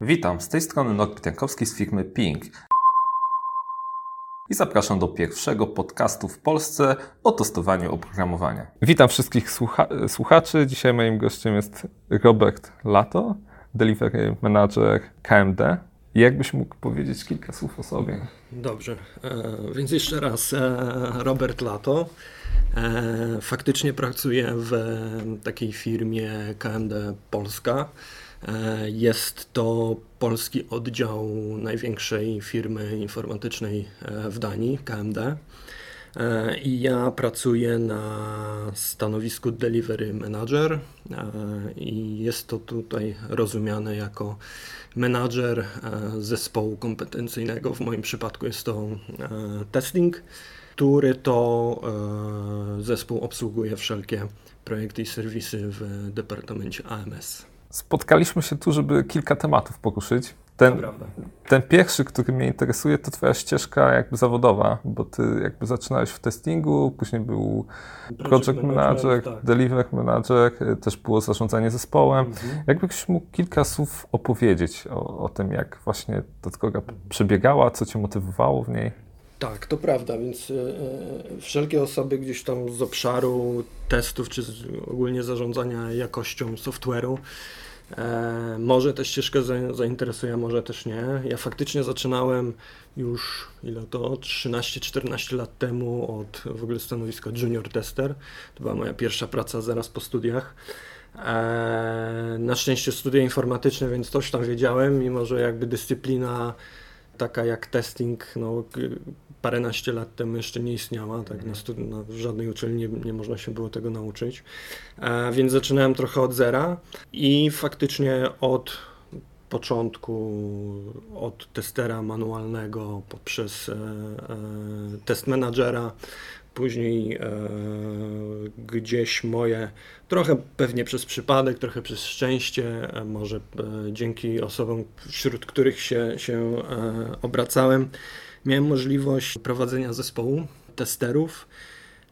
Witam, z tej strony Norbert Jankowski z firmy Ping. I zapraszam do pierwszego podcastu w Polsce o testowaniu oprogramowania. Witam wszystkich słucha słuchaczy. Dzisiaj moim gościem jest Robert Lato, Delivery Manager KMD. Jakbyś mógł powiedzieć kilka słów o sobie? Dobrze, e, więc jeszcze raz e, Robert Lato. E, faktycznie pracuję w takiej firmie KMD Polska. E, jest to polski oddział największej firmy informatycznej e, w Danii, KMD. E, I ja pracuję na stanowisku Delivery Manager i jest to tutaj rozumiane jako menadżer zespołu kompetencyjnego. W moim przypadku jest to testing, który to zespół obsługuje wszelkie projekty i serwisy w departamencie AMS. Spotkaliśmy się tu, żeby kilka tematów poruszyć. Ten, ten pierwszy, który mnie interesuje, to twoja ścieżka jakby zawodowa, bo ty jakby zaczynałeś w testingu, później był project, project manager, tak. delivery manager, też było zarządzanie zespołem. Mhm. Jakbyś mógł kilka słów opowiedzieć o, o tym, jak właśnie ta droga przebiegała, co cię motywowało w niej? Tak, to prawda, więc y, wszelkie osoby gdzieś tam z obszaru testów, czy ogólnie zarządzania jakością software'u, e, może tę ścieżkę za, zainteresuje, może też nie. Ja faktycznie zaczynałem już, ile to, 13-14 lat temu od w ogóle stanowiska junior tester. To była moja pierwsza praca zaraz po studiach. E, na szczęście studia informatyczne, więc coś tam wiedziałem, mimo że jakby dyscyplina taka jak testing, no, paręnaście lat temu jeszcze nie istniała, tak, na, studi- na żadnej uczelni nie, nie, można się było tego nauczyć, e, więc zaczynałem trochę od zera i faktycznie od początku, od testera manualnego poprzez e, e, test managera, później e, gdzieś moje, trochę pewnie przez przypadek, trochę przez szczęście, e, może e, dzięki osobom, wśród których się, się obracałem, miałem możliwość prowadzenia zespołu testerów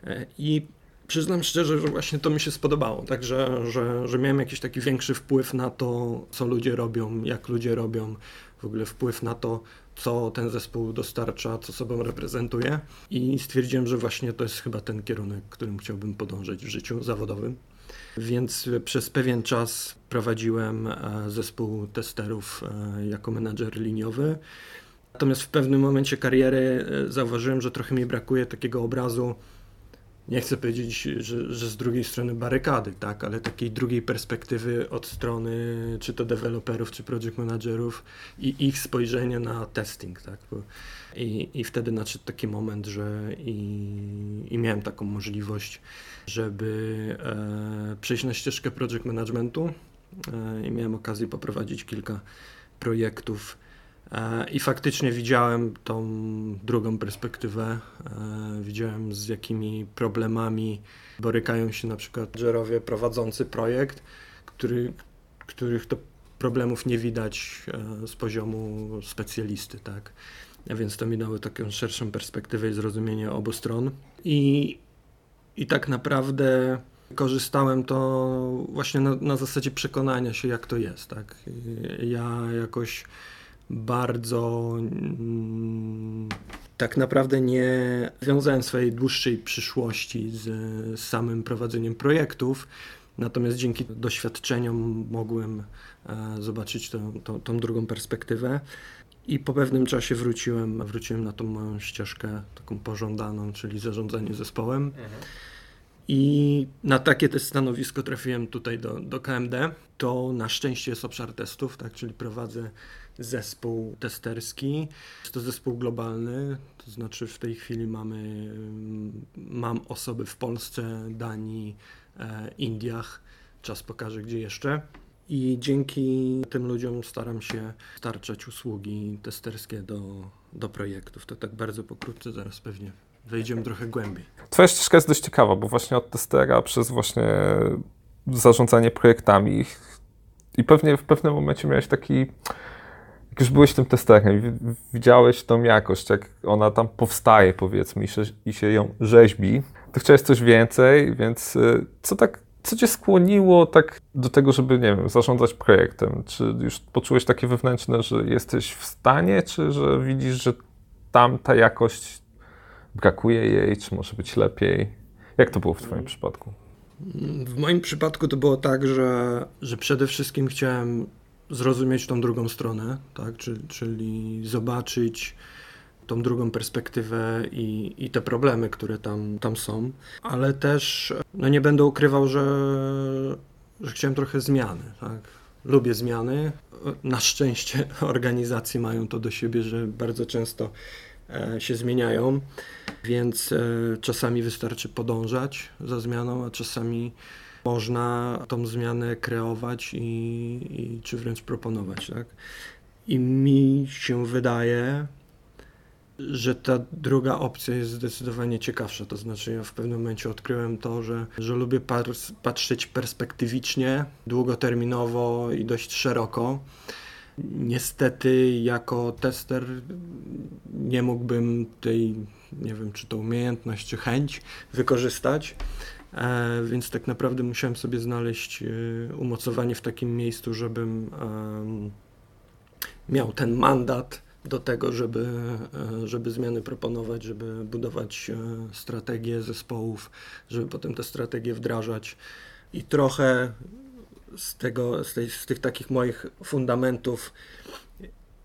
e, i przyznam szczerze, że właśnie to mi się spodobało, także, że, że miałem jakiś taki większy wpływ na to, co ludzie robią, jak ludzie robią, w ogóle wpływ na to, co ten zespół dostarcza, co sobą reprezentuje i stwierdziłem, że właśnie to jest chyba ten kierunek, którym chciałbym podążać w życiu zawodowym. Więc przez pewien czas prowadziłem e, zespół testerów e, jako menadżer liniowy. Natomiast w pewnym momencie kariery e, zauważyłem, że trochę mi brakuje takiego obrazu, nie chcę powiedzieć, że, że z drugiej strony barykady, tak, ale takiej drugiej perspektywy od strony czy to deweloperów, czy project managerów i ich spojrzenia na testing, tak. I, i wtedy nadszedł taki moment, że i, i miałem taką możliwość, żeby e, przejść na ścieżkę project managementu e, i miałem okazję poprowadzić kilka projektów I faktycznie widziałem tą drugą perspektywę. E, widziałem z jakimi problemami borykają się na przykład menedżerowie prowadzący projekt, który, których to problemów nie widać e, z poziomu specjalisty, tak. A więc to mi dało taką szerszą perspektywę i zrozumienie obu stron. I, i tak naprawdę korzystałem to właśnie na, na zasadzie przekonania się, jak to jest, tak. Ja jakoś bardzo mm, tak naprawdę nie wiązałem swojej dłuższej przyszłości z, z samym prowadzeniem projektów. Natomiast dzięki doświadczeniom mogłem e, zobaczyć tą, tą, tą, drugą perspektywę. I po pewnym czasie wróciłem, wróciłem na tą moją ścieżkę taką pożądaną, czyli zarządzanie zespołem. Mhm. I na takie też stanowisko trafiłem tutaj do, do KMD. To na szczęście jest obszar testów, tak, czyli prowadzę zespół testerski. Jest to zespół globalny, to znaczy w tej chwili mamy, mam osoby w Polsce, Danii, e, Indiach. Czas pokaże, gdzie jeszcze. I dzięki tym ludziom staram się starczać usługi testerskie do, do projektów. To tak bardzo pokrótce, zaraz pewnie wejdziemy trochę głębiej. Twoja ścieżka jest dość ciekawa, bo właśnie od testera przez właśnie zarządzanie projektami i pewnie w pewnym momencie miałeś taki, jak już byłeś tym testerem, widziałeś tą jakość, jak ona tam powstaje powiedzmy i się, i się ją rzeźbi, to chciałeś coś więcej, więc y, co tak Co cię skłoniło tak do tego, żeby, nie wiem, zarządzać projektem? Czy już poczułeś takie wewnętrzne, że jesteś w stanie, czy że widzisz, że tam ta jakość brakuje jej, czy może być lepiej? Jak to było w twoim przypadku? W moim przypadku to było tak, że, że przede wszystkim chciałem zrozumieć tą drugą stronę, tak? czyli, czyli zobaczyć tą drugą perspektywę i, i te problemy, które tam, tam są, ale też no nie będę ukrywał, że, że chciałem trochę zmiany. Tak? Lubię zmiany. Na szczęście organizacje mają to do siebie, że bardzo często e, się zmieniają, więc e, czasami wystarczy podążać za zmianą, a czasami można tą zmianę kreować i, i czy wręcz proponować. Tak? I mi się wydaje, że ta druga opcja jest zdecydowanie ciekawsza. To znaczy, ja w pewnym momencie odkryłem to, że, że lubię patrzeć perspektywicznie, długoterminowo i dość szeroko. Niestety, jako tester nie mógłbym tej, nie wiem, czy to umiejętność, czy chęć wykorzystać. E, więc tak naprawdę musiałem sobie znaleźć e, umocowanie w takim miejscu, żebym miał ten mandat do tego, żeby, e, żeby zmiany proponować, żeby budować strategie zespołów, żeby potem te strategie wdrażać. I trochę z, tego, z, tej, z tych takich moich fundamentów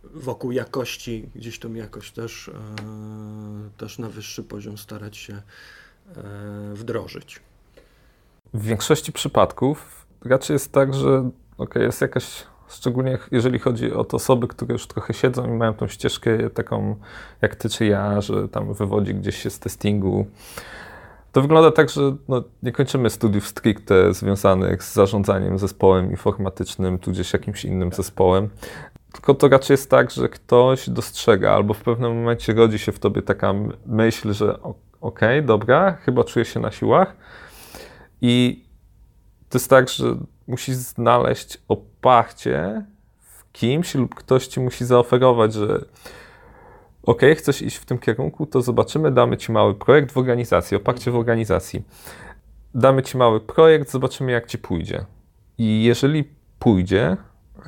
wokół jakości, gdzieś tą jakość też, też na wyższy poziom starać się wdrożyć. W większości przypadków raczej jest tak, że okay, jest jakaś, szczególnie jeżeli chodzi o te osoby, które już trochę siedzą i mają tą ścieżkę taką jak ty czy ja, że tam wywodzi gdzieś się z testingu. To wygląda tak, że no, nie kończymy studiów stricte związanych z zarządzaniem zespołem informatycznym, tudzież jakimś innym zespołem. Tylko to raczej jest tak, że ktoś dostrzega, albo w pewnym momencie rodzi się w tobie taka myśl, że okej, okay, dobra, chyba czuję się na siłach, i to jest tak, że musisz znaleźć oparcie w kimś lub ktoś ci musi zaoferować, że ok, chcesz iść w tym kierunku, to zobaczymy, damy ci mały projekt w organizacji, oparcie w organizacji. Damy ci mały projekt, zobaczymy jak ci pójdzie. I jeżeli pójdzie,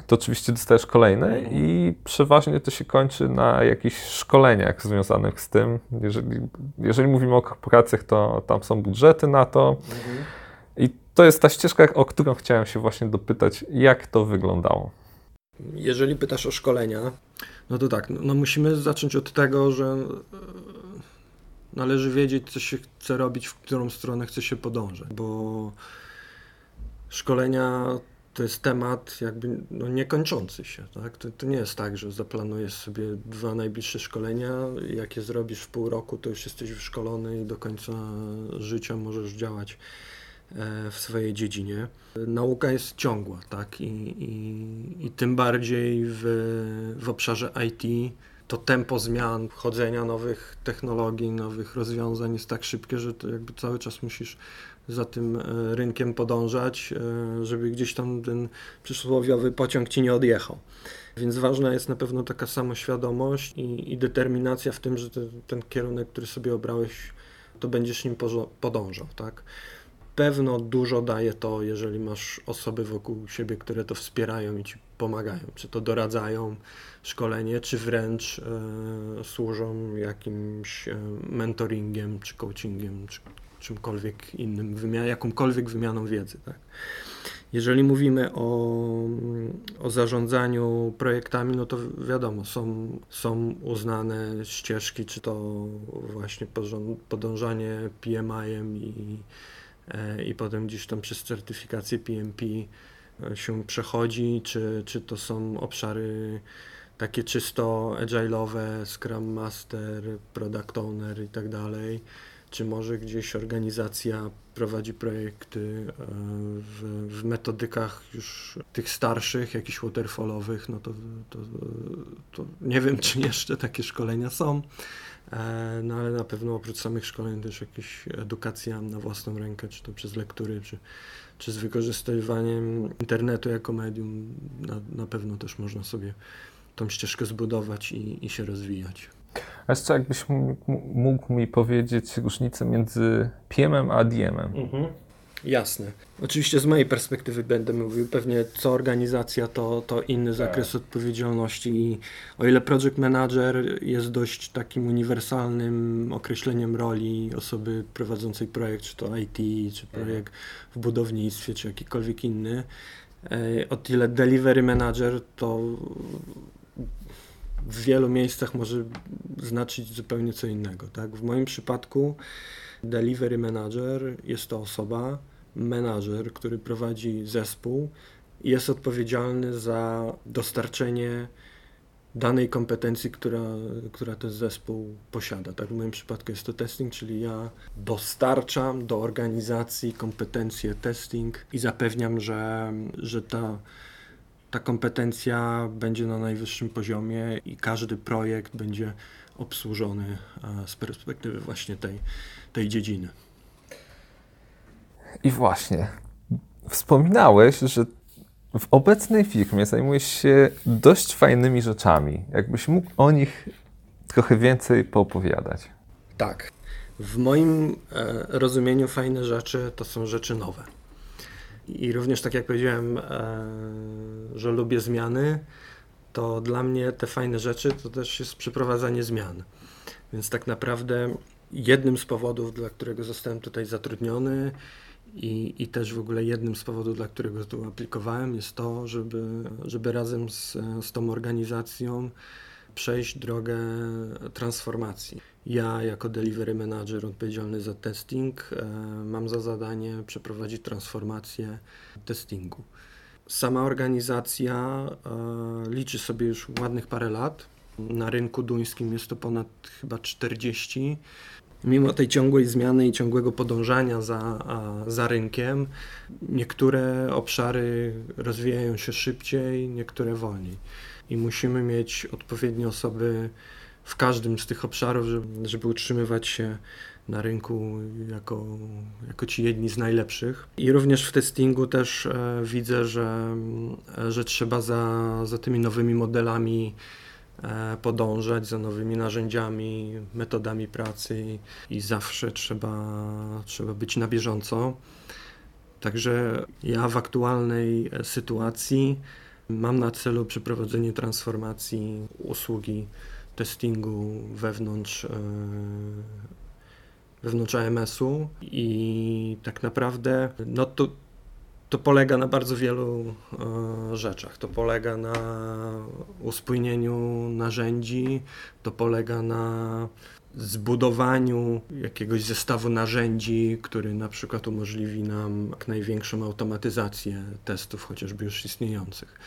to oczywiście dostajesz kolejne i przeważnie to się kończy na jakichś szkoleniach związanych z tym. Jeżeli, jeżeli mówimy o korporacjach, to tam są budżety na to. Mhm i to jest ta ścieżka, o którą chciałem się właśnie dopytać, jak to wyglądało. Jeżeli pytasz o szkolenia, no to tak, no musimy zacząć od tego, że e, należy wiedzieć, co się chce robić, w którą stronę chce się podążać, bo szkolenia to jest temat jakby no, niekończący się. Tak? To, to, nie jest tak, że zaplanujesz sobie dwa najbliższe szkolenia, jak je zrobisz w pół roku, to już jesteś wyszkolony i do końca życia możesz działać w swojej dziedzinie. Nauka jest ciągła, tak? I, i, i tym bardziej w, w obszarze IT to tempo zmian, wchodzenia nowych technologii, nowych rozwiązań jest tak szybkie, że to jakby cały czas musisz za tym e, rynkiem podążać, e, żeby gdzieś tam ten przysłowiowy pociąg ci nie odjechał. Więc ważna jest na pewno taka samoświadomość i, i determinacja w tym, że te, ten kierunek, który sobie obrałeś, to będziesz nim podążał, tak? Pewno dużo daje to, jeżeli masz osoby wokół siebie, które to wspierają i ci pomagają, czy to doradzają szkolenie, czy wręcz e, służą jakimś e, mentoringiem, czy coachingiem, czy czymkolwiek innym, wymian jakąkolwiek wymianą wiedzy. Tak? Jeżeli mówimy o, o zarządzaniu projektami, no to wiadomo, są, są uznane ścieżki, czy to właśnie podążanie PMI-em i i potem gdzieś tam przez certyfikację PMP e, się przechodzi, czy, czy to są obszary takie czysto agile'owe, Scrum Master, Product Owner i tak dalej, czy może gdzieś organizacja prowadzi projekty e, w, w metodykach już tych starszych, jakichś waterfallowych, no to, to, to nie wiem, czy jeszcze takie szkolenia są. E, no ale na pewno oprócz samych szkoleń też jakaś edukacja na własną rękę, czy to przez lektury, czy, czy z wykorzystywaniem internetu jako medium, na, na pewno też można sobie tą ścieżkę zbudować i, i się rozwijać. A jeszcze jakbyś mógł mi powiedzieć różnicę między PM-em a DM-em? Mhm. Jasne. Oczywiście z mojej perspektywy będę mówił, pewnie co organizacja to, to inny tak. zakres odpowiedzialności i o ile project manager jest dość takim uniwersalnym określeniem roli osoby prowadzącej projekt, czy to IT, czy mhm. projekt w budownictwie, czy jakikolwiek inny, e, o tyle delivery manager to w wielu miejscach może znaczyć zupełnie co innego. Tak? W moim przypadku delivery manager jest to osoba, menadżer, który prowadzi zespół jest odpowiedzialny za dostarczenie danej kompetencji, która, która ten zespół posiada. Tak w moim przypadku jest to testing, czyli ja dostarczam do organizacji kompetencje testing i zapewniam, że, że ta, ta kompetencja będzie na najwyższym poziomie i każdy projekt będzie obsłużony z perspektywy właśnie tej, tej dziedziny. I właśnie, wspominałeś, że w obecnej firmie zajmujesz się dość fajnymi rzeczami. Jakbyś mógł o nich trochę więcej poopowiadać. Tak. W moim e, rozumieniu fajne rzeczy to są rzeczy nowe. I również tak jak powiedziałem, e, że lubię zmiany, to dla mnie te fajne rzeczy to też jest przeprowadzanie zmian. Więc tak naprawdę jednym z powodów, dla którego zostałem tutaj zatrudniony i, I też w ogóle jednym z powodów, dla którego tu aplikowałem, jest to, żeby, żeby razem z, z tą organizacją przejść drogę transformacji. Ja, jako delivery manager odpowiedzialny za testing, e, mam za zadanie przeprowadzić transformację testingu. Sama organizacja e, liczy sobie już ładnych parę lat. Na rynku duńskim jest to ponad chyba 40 mimo tej ciągłej zmiany i ciągłego podążania za, za rynkiem, niektóre obszary rozwijają się szybciej, niektóre wolniej. I musimy mieć odpowiednie osoby w każdym z tych obszarów, żeby, żeby utrzymywać się na rynku jako, jako ci jedni z najlepszych. I również w testingu też e, widzę, że, że trzeba za, za tymi nowymi modelami E, podążać za nowymi narzędziami, metodami pracy i zawsze trzeba, trzeba być na bieżąco. Także ja w aktualnej sytuacji mam na celu przeprowadzenie transformacji usługi testingu wewnątrz, e, wewnątrz AMS-u i tak naprawdę no to to polega na bardzo wielu e, rzeczach. To polega na uspójnieniu narzędzi, to polega na zbudowaniu jakiegoś zestawu narzędzi, który na przykład umożliwi nam jak największą automatyzację testów, chociażby już istniejących.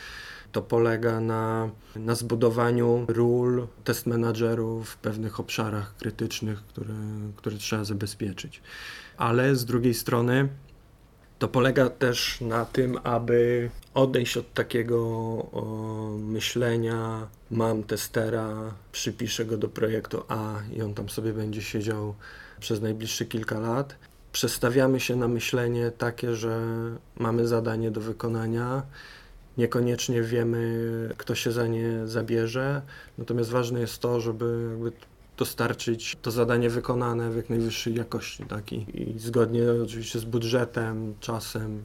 To polega na, na zbudowaniu ról test managerów w pewnych obszarach krytycznych, które, które trzeba zabezpieczyć. Ale z drugiej strony to polega też na tym, aby odejść od takiego o, myślenia, mam testera, przypiszę go do projektu A i on tam sobie będzie siedział przez najbliższe kilka lat. Przestawiamy się na myślenie takie, że mamy zadanie do wykonania, niekoniecznie wiemy, kto się za nie zabierze, natomiast ważne jest to, żeby dostarczyć to zadanie wykonane w jak najwyższej jakości, tak? I, i zgodnie oczywiście z budżetem, czasem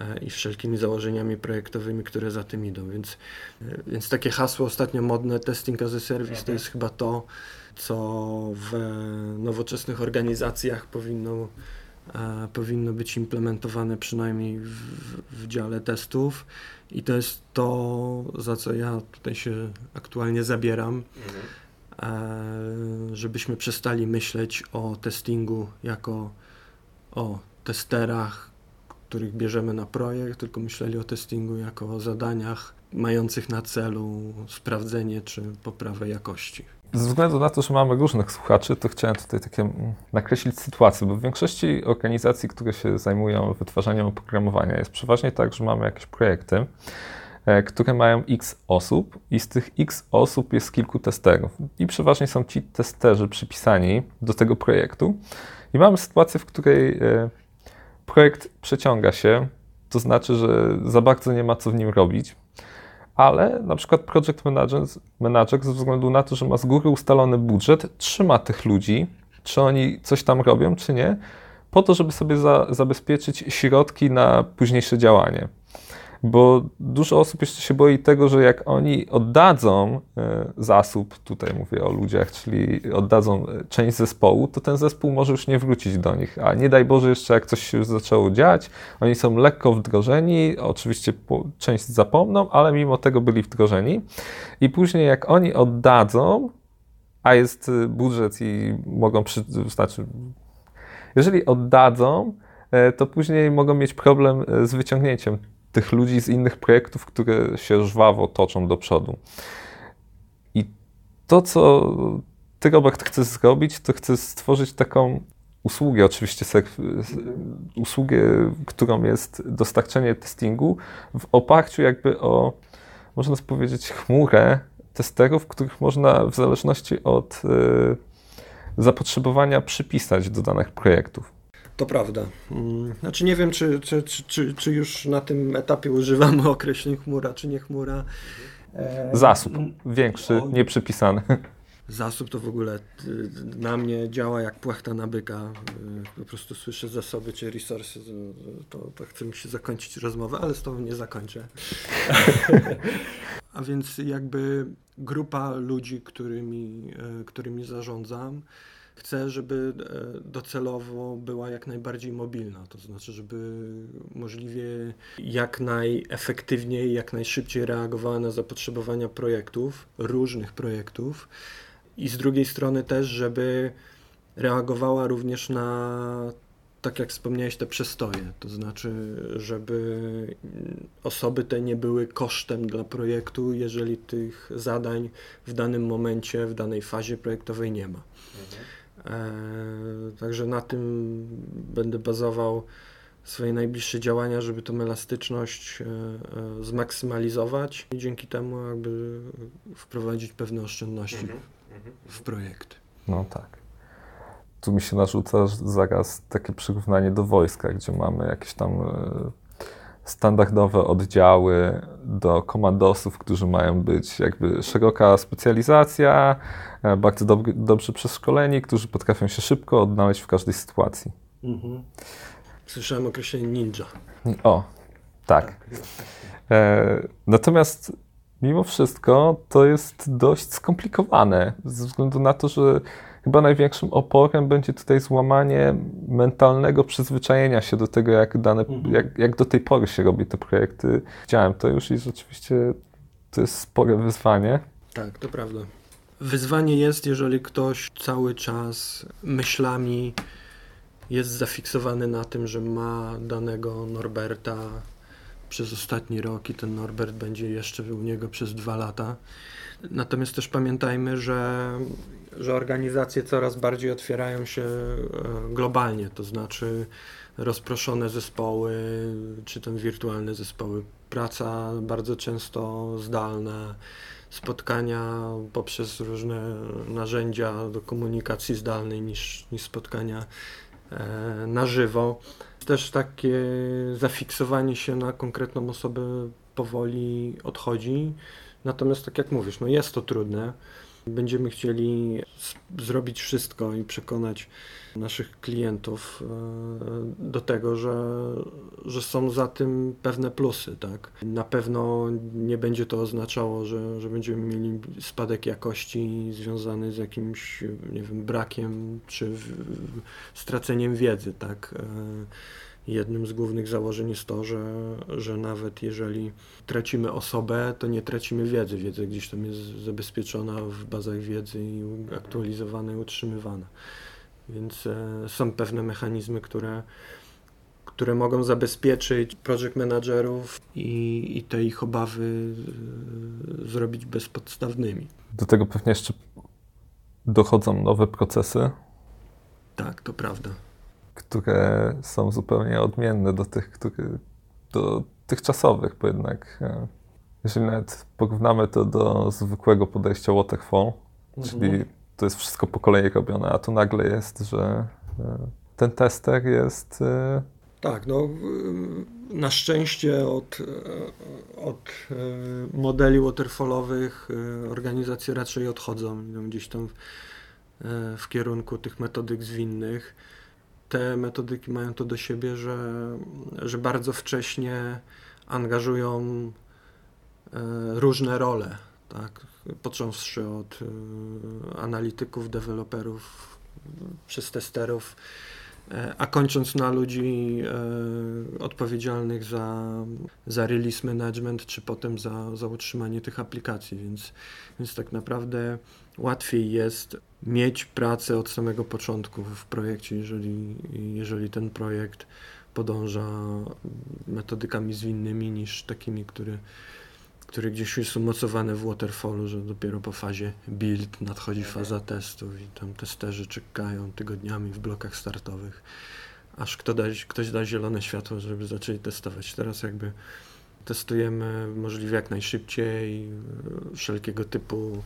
e, i wszelkimi założeniami projektowymi, które za tym idą. Więc, e, więc takie hasło ostatnio modne, testing as a service, to jest chyba to, co w nowoczesnych organizacjach powinno, e, powinno być implementowane przynajmniej w, w dziale testów. I to jest to, za co ja tutaj się aktualnie zabieram. Mhm żebyśmy przestali myśleć o testingu jako o testerach, których bierzemy na projekt, tylko myśleli o testingu jako o zadaniach mających na celu sprawdzenie czy poprawę jakości. Ze względu na to, że mamy różnych słuchaczy, to chciałem tutaj takie mm, nakreślić sytuację, bo w większości organizacji, które się zajmują wytwarzaniem oprogramowania, jest przeważnie tak, że mamy jakieś projekty, E, które mają x osób i z tych x osób jest kilku testerów. I przeważnie są ci testerzy przypisani do tego projektu. I mamy sytuację, w której e, projekt przeciąga się, to znaczy, że za bardzo nie ma co w nim robić, ale na przykład project manager, manager ze względu na to, że ma z góry ustalony budżet, trzyma tych ludzi, czy oni coś tam robią, czy nie, po to, żeby sobie za, zabezpieczyć środki na późniejsze działanie bo dużo osób jeszcze się boi tego, że jak oni oddadzą e, zasób, tutaj mówię o ludziach, czyli oddadzą e, część zespołu, to ten zespół może już nie wrócić do nich. A nie daj Boże, jeszcze jak coś się już zaczęło dziać, oni są lekko wdrożeni, oczywiście część zapomną, ale mimo tego byli wdrożeni. I później jak oni oddadzą, a jest e, budżet i mogą, przy, znaczy, jeżeli oddadzą, to później mogą mieć problem z wyciągnięciem tych ludzi z innych projektów, które się żwawo toczą do przodu. I to, co ty, Robert, chcesz zrobić, to chcesz stworzyć taką usługę, oczywiście usługę, którą jest dostarczenie testingu w oparciu jakby o, można powiedzieć, chmurę testerów, których można w zależności od y, zapotrzebowania przypisać do danych projektów. To prawda. Mm, znaczy nie wiem, czy, czy, czy, czy, już na tym etapie używamy określeń chmura, czy nie chmura. E, Zasób większy, o, nieprzypisany. Zasób to w ogóle y, na mnie działa jak płachta na byka. Y, po prostu słyszę zasoby czy resursy, to, to chcę mi się zakończyć rozmowę, ale z tobą nie zakończę. A więc jakby grupa ludzi, którymi, e, którymi zarządzam, chcę, żeby e, docelowo była jak najbardziej mobilna, to znaczy, żeby możliwie jak najefektywniej, jak najszybciej reagowała na zapotrzebowania projektów, różnych projektów i z drugiej strony też, żeby reagowała również na tak jak wspomniałeś, te przestoje, to znaczy, żeby osoby te nie były kosztem dla projektu, jeżeli tych zadań w danym momencie, w danej fazie projektowej nie ma. Mhm. E, także na tym będę bazował swoje najbliższe działania, żeby tą elastyczność e, e, zmaksymalizować i dzięki temu jakby wprowadzić pewne oszczędności mhm, mhm. w projekt. No tak. Tu mi się narzuca zaraz takie przyrównanie do wojska, gdzie mamy jakieś tam standardowe oddziały do komandosów, którzy mają być jakby szeroka specjalizacja, e, bardzo dob dobrze przeszkoleni, którzy potrafią się szybko odnaleźć w każdej sytuacji. Mhm. Słyszałem określenie ninja. O, tak. tak. E, natomiast mimo wszystko to jest dość skomplikowane, ze względu na to, że chyba największym oporem będzie tutaj złamanie mentalnego przyzwyczajenia się do tego, jak, dane, mhm. jak, jak do tej pory się robi te projekty. Widziałem to już i rzeczywiście to jest spore wyzwanie. Tak, to prawda. Wyzwanie jest, jeżeli ktoś cały czas myślami jest zafiksowany na tym, że ma danego Norberta przez ostatni rok i ten Norbert będzie jeszcze u niego przez dwa lata. Natomiast też pamiętajmy, że że organizacje coraz bardziej otwierają się e, globalnie, to znaczy rozproszone zespoły, czy tam wirtualne zespoły, praca bardzo często zdalna, spotkania poprzez różne narzędzia do komunikacji zdalnej niż, niż spotkania e, na żywo. Też takie zafiksowanie się na konkretną osobę powoli odchodzi. Natomiast tak jak mówisz, no jest to trudne. Będziemy chcieli zrobić wszystko i przekonać naszych klientów e, do tego, że, że są za tym pewne plusy. Tak? Na pewno nie będzie to oznaczało, że, że będziemy mieli spadek jakości związany z jakimś nie wiem, brakiem czy straceniem wiedzy. Tak? Jednym z głównych założeń jest to, że, że nawet jeżeli tracimy osobę, to nie tracimy wiedzy. Wiedza gdzieś tam jest zabezpieczona w bazach wiedzy i aktualizowana i utrzymywana. Więc e, są pewne mechanizmy, które, które mogą zabezpieczyć project managerów i, i te ich obawy e, zrobić bezpodstawnymi. Do tego pewnie jeszcze dochodzą nowe procesy. Tak, to prawda które są zupełnie odmienne do tych, które, do tych czasowych, bo jednak e, jeżeli nawet porównamy to do zwykłego podejścia waterfall, mhm. czyli to jest wszystko po kolei robione, a tu nagle jest, że e, ten tester jest... E, tak, no na szczęście od, od modeli waterfallowych organizacje raczej odchodzą, gdzieś tam w kierunku tych metodyk zwinnych te metodyki mają to do siebie, że, że bardzo wcześnie angażują e, różne role, tak? począwszy od e, analityków, deweloperów, przez testerów, e, a kończąc na ludzi odpowiedzialnych za, za release management, czy potem za, za utrzymanie tych aplikacji, więc, więc tak naprawdę łatwiej jest mieć pracę od samego początku w projekcie, jeżeli, jeżeli ten projekt podąża metodykami zwinnymi niż takimi, które, które gdzieś już są mocowane w waterfallu, że dopiero po fazie build nadchodzi faza testów i tam testerzy czekają tygodniami w blokach startowych, aż kto da, ktoś da zielone światło, żeby zaczęli testować. Teraz jakby testujemy możliwie jak najszybciej wszelkiego typu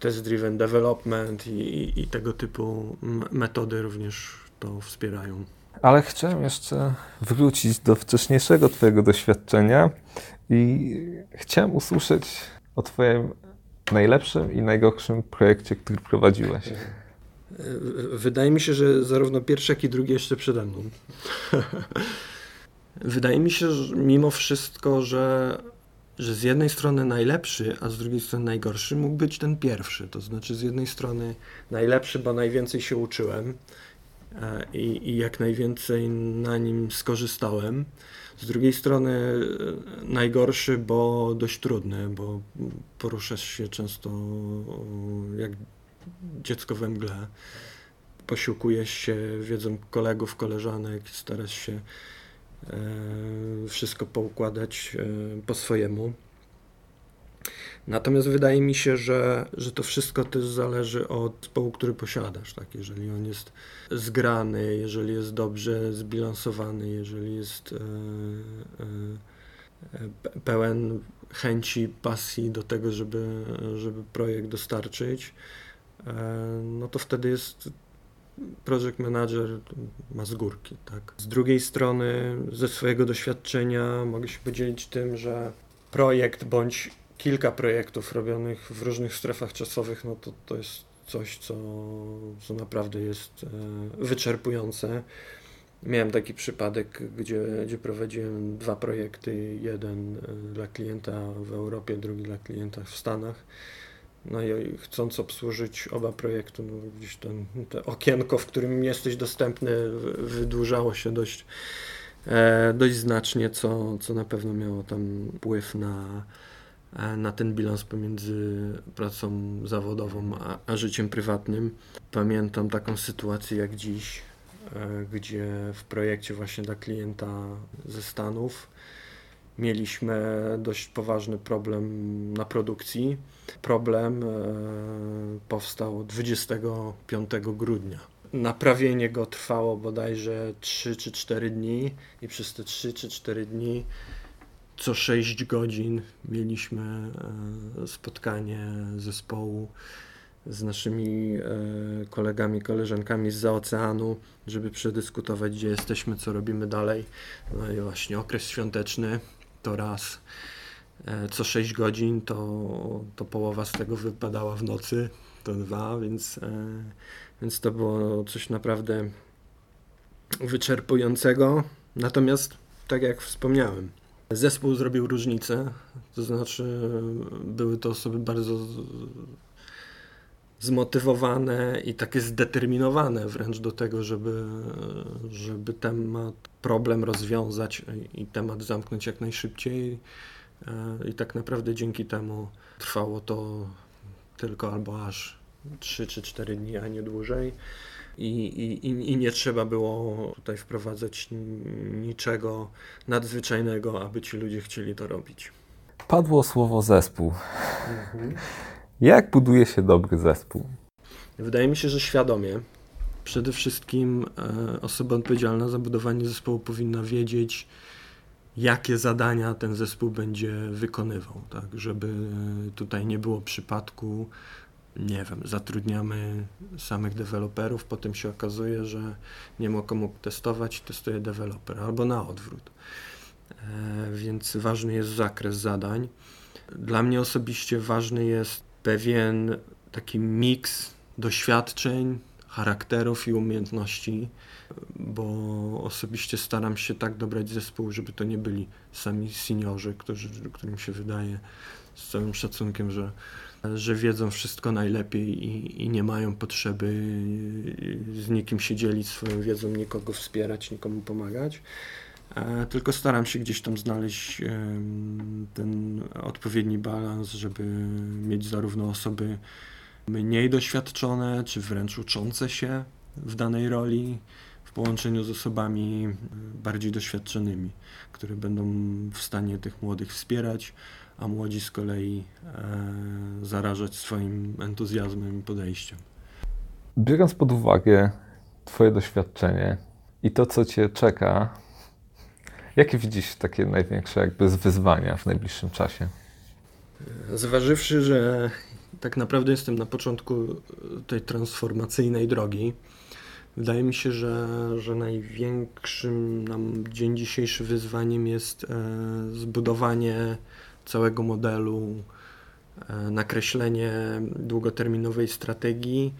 test-driven development i, i, i tego typu metody również to wspierają. Ale chciałem jeszcze wrócić do wcześniejszego Twojego doświadczenia i chciałem usłyszeć o Twoim najlepszym i najgorszym projekcie, który prowadziłeś. Wydaje mi się, że zarówno pierwszy, jak i drugi jeszcze przede mną. Wydaje mi się, że mimo wszystko, że że z jednej strony najlepszy, a z drugiej strony najgorszy mógł być ten pierwszy. To znaczy, z jednej strony najlepszy, bo najwięcej się uczyłem e, i, i jak najwięcej na nim skorzystałem. Z drugiej strony e, najgorszy, bo dość trudny, bo poruszasz się często jak dziecko we mgle. Posiłkujesz się wiedzą kolegów, koleżanek, starasz się E, wszystko poukładać e, po swojemu. Natomiast wydaje mi się, że, że to wszystko też zależy od zespołu, który posiadasz. Tak? Jeżeli on jest zgrany, jeżeli jest dobrze zbilansowany, jeżeli jest e, e, pełen chęci, pasji do tego, żeby, żeby projekt dostarczyć, e, no to wtedy jest project manager ma z górki, tak. Z drugiej strony, ze swojego doświadczenia mogę się podzielić tym, że projekt bądź kilka projektów robionych w różnych strefach czasowych, no to to jest coś, co, co naprawdę jest e, wyczerpujące. Miałem taki przypadek, gdzie, gdzie prowadziłem dwa projekty, jeden e, dla klienta w Europie, drugi dla klienta w Stanach no i chcąc obsłużyć oba projekty, no gdzieś ten, te okienko, w którym jesteś dostępny, wydłużało się dość, e, dość znacznie, co, co na pewno miało tam wpływ na, e, na ten bilans pomiędzy pracą zawodową a, a życiem prywatnym. Pamiętam taką sytuację jak dziś, e, gdzie w projekcie właśnie dla klienta ze Stanów mieliśmy dość poważny problem na produkcji. Problem e, powstał 25 grudnia. Naprawienie go trwało bodajże 3 czy 4 dni i przez te 3 czy 4 dni co 6 godzin mieliśmy e, spotkanie zespołu z naszymi e, kolegami, koleżankami z oceanu, żeby przedyskutować, gdzie jesteśmy, co robimy dalej. No i właśnie okres świąteczny, to raz. E, co 6 godzin to, to połowa z tego wypadała w nocy, to dwa, więc, e, więc to było coś naprawdę wyczerpującego. Natomiast, tak jak wspomniałem, zespół zrobił różnicę, to znaczy były to osoby bardzo zmotywowane i takie zdeterminowane wręcz do tego, żeby, żeby temat, problem rozwiązać i temat zamknąć jak najszybciej. E, I tak naprawdę dzięki temu trwało to tylko albo aż 3 czy 4 dni, a nie dłużej. I, i, I nie trzeba było tutaj wprowadzać niczego nadzwyczajnego, aby ci ludzie chcieli to robić. Padło słowo zespół. Mhm. Jak buduje się dobry zespół? Wydaje mi się, że świadomie. Przede wszystkim e, osoba odpowiedzialna za budowanie zespołu powinna wiedzieć, jakie zadania ten zespół będzie wykonywał, tak, żeby tutaj nie było przypadku, nie wiem, zatrudniamy samych deweloperów, potem się okazuje, że nie ma komu testować, testuje deweloper, albo na odwrót. E, więc ważny jest zakres zadań. Dla mnie osobiście ważny jest pewien taki miks doświadczeń, charakterów i umiejętności, bo osobiście staram się tak dobrać zespół, żeby to nie byli sami seniorzy, którzy, którym się wydaje z całym szacunkiem, że, że wiedzą wszystko najlepiej i, i nie mają potrzeby z nikim się dzielić swoją wiedzą, nikogo wspierać, nikomu pomagać. E, tylko staram się gdzieś tam znaleźć ten odpowiedni balans, żeby mieć zarówno osoby mniej doświadczone, czy wręcz uczące się w danej roli, w połączeniu z osobami bardziej doświadczonymi, które będą w stanie tych młodych wspierać, a młodzi z kolei e, zarażać swoim entuzjazmem i podejściem. Biorąc pod uwagę Twoje doświadczenie i to, co Cię czeka, jakie widzisz takie największe jakby wyzwania w najbliższym czasie? Zważywszy, że tak naprawdę jestem na początku tej transformacyjnej drogi, wydaje mi się, że, że największym nam dzień dzisiejszy wyzwaniem jest e, zbudowanie całego modelu, e, nakreślenie długoterminowej strategii,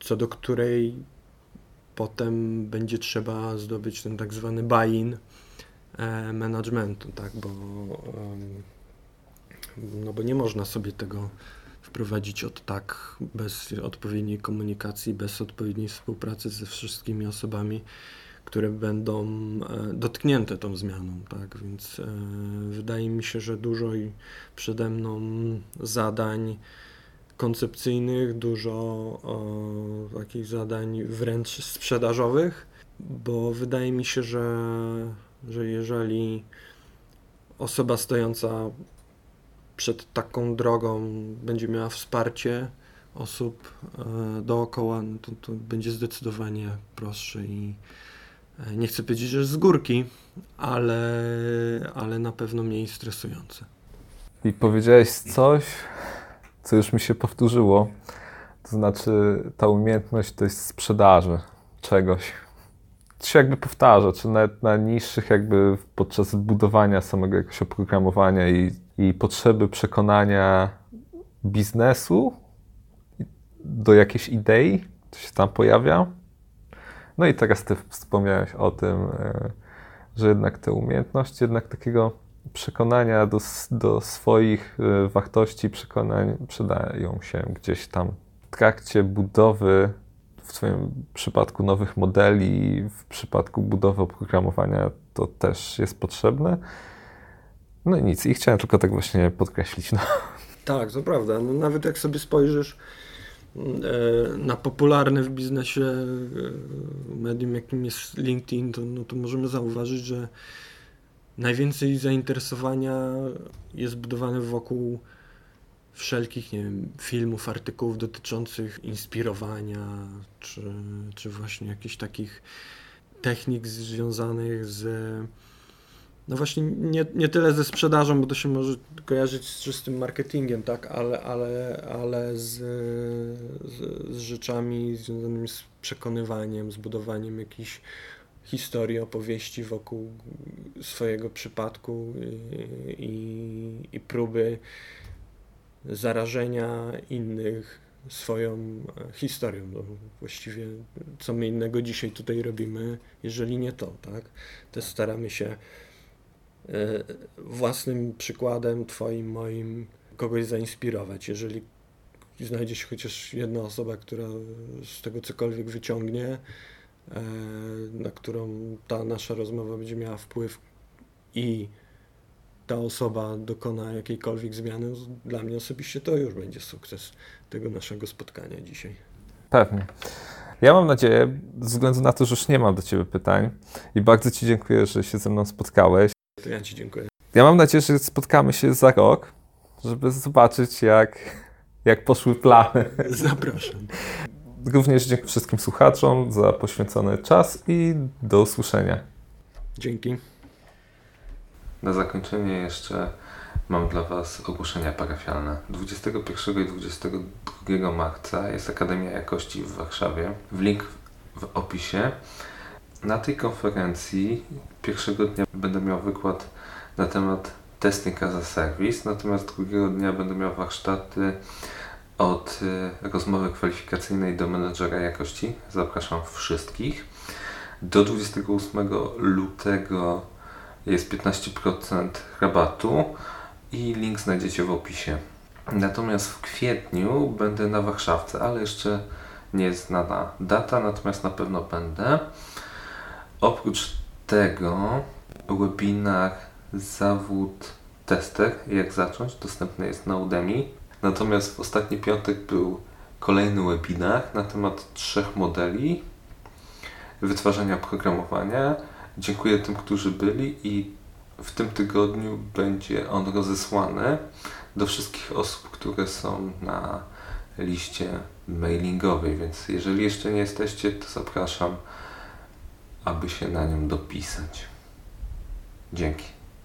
co do której potem będzie trzeba zdobyć ten tak zwany buy-in e, managementu, tak, bo, no bo nie można sobie tego wprowadzić od tak, bez odpowiedniej komunikacji, bez odpowiedniej współpracy ze wszystkimi osobami, które będą e, dotknięte tą zmianą, tak? Więc e, wydaje mi się, że dużo i przede mną zadań koncepcyjnych, dużo o, takich zadań wręcz sprzedażowych, bo wydaje mi się, że, że jeżeli osoba stojąca przed taką drogą będzie miała wsparcie osób e, dookoła, no to, to będzie zdecydowanie prostsze i e, nie chcę powiedzieć, że z górki, ale, ale na pewno mniej stresujące. I powiedziałeś coś, co już mi się powtórzyło. To znaczy, ta umiejętność to jest sprzedaży czegoś. Się jakby powtarza, czy nawet na niższych, jakby podczas budowania samego jakiegoś oprogramowania i, i potrzeby przekonania biznesu do jakiejś idei, to się tam pojawia. No i teraz ty wspomniałeś o tym, e, że jednak te umiejętności, jednak takiego przekonania do, do swoich e, wartości, przekonań przydają się gdzieś tam w trakcie budowy, w Twoim przypadku nowych modeli, w przypadku budowy oprogramowania to też jest potrzebne. No i nic, i chciałem tylko tak właśnie podkreślić. No. Tak, to prawda. No, nawet jak sobie spojrzysz e, na popularne w biznesie e, medium, jakim jest LinkedIn, to, no, to możemy zauważyć, że najwięcej zainteresowania jest budowane wokół wszelkich, nie wiem, filmów, artykułów dotyczących inspirowania, czy, czy właśnie jakichś takich technik związanych z no właśnie nie, nie tyle ze sprzedażą, bo to się może kojarzyć z czystym marketingiem, tak, ale, ale, ale z, z, z rzeczami związanymi z przekonywaniem, z budowaniem jakichś historii, opowieści wokół swojego przypadku i, i, i próby zarażenia innych swoją historią. No, właściwie co my innego dzisiaj tutaj robimy, jeżeli nie to, tak? Też staramy się e, własnym przykładem, twoim, moim, kogoś zainspirować. Jeżeli znajdzie się chociaż jedna osoba, która z tego cokolwiek wyciągnie, E, na którą ta nasza rozmowa będzie miała wpływ i ta osoba dokona jakiejkolwiek zmiany, dla mnie osobiście to już będzie sukces tego naszego spotkania dzisiaj. Pewnie. Ja mam nadzieję, ze względu na to, że już nie mam do Ciebie pytań i bardzo Ci dziękuję, że się ze mną spotkałeś. To ja Ci dziękuję. Ja mam nadzieję, że spotkamy się za rok, żeby zobaczyć, jak, jak poszły plany. Zapraszam. Również dziękuję wszystkim słuchaczom za poświęcony czas i do usłyszenia. Dzięki. Na zakończenie jeszcze mam dla Was ogłoszenia parafialne. 21 i 22 marca jest Akademia Jakości w Warszawie. W link w opisie. Na tej konferencji pierwszego dnia będę miał wykład na temat testing as a service, natomiast drugiego dnia będę miał warsztaty od y, rozmowy kwalifikacyjnej do menedżera jakości. Zapraszam wszystkich. Do 28 lutego jest 15% rabatu i link znajdziecie w opisie. Natomiast w kwietniu będę na Warszawce, ale jeszcze nie jest znana data, natomiast na pewno będę. Oprócz tego webinar zawód tester, jak zacząć, dostępny jest na Udemy. Natomiast w ostatni piątek był kolejny webinar na temat trzech modeli wytwarzania programowania. Dziękuję tym, którzy byli i w tym tygodniu będzie on rozesłany do wszystkich osób, które są na liście mailingowej, więc jeżeli jeszcze nie jesteście, to zapraszam, aby się na nią dopisać. Dzięki.